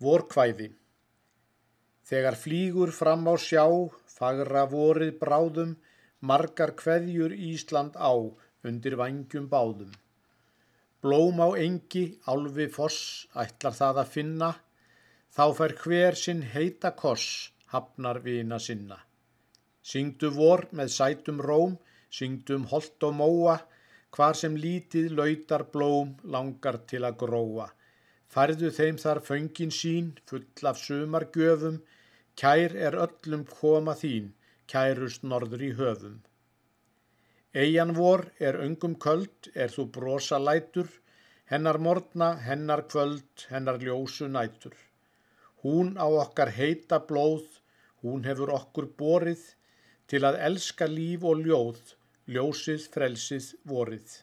Vorkvæði Þegar flýgur fram á sjá, fagra vorið bráðum, margar kveðjur Ísland á, undir vangjum báðum. Blóm á engi, álfi foss, ætlar það að finna, þá fær hver sinn heita koss, hafnar vina sinna. Syngdu vor með sætum róm, syngdum holt og móa, hvar sem lítið lautar blóm langar til að gróa. Færðu þeim þar föngin sín, full af sumargjöfum, kær er öllum koma þín, kærust norður í höfum. Eyjan vor er öngum köld, er þú brosa lætur, hennar morgna, hennar kvöld, hennar ljósu nætur. Hún á okkar heita blóð, hún hefur okkur borið, til að elska líf og ljóð, ljósið frelsið vorið.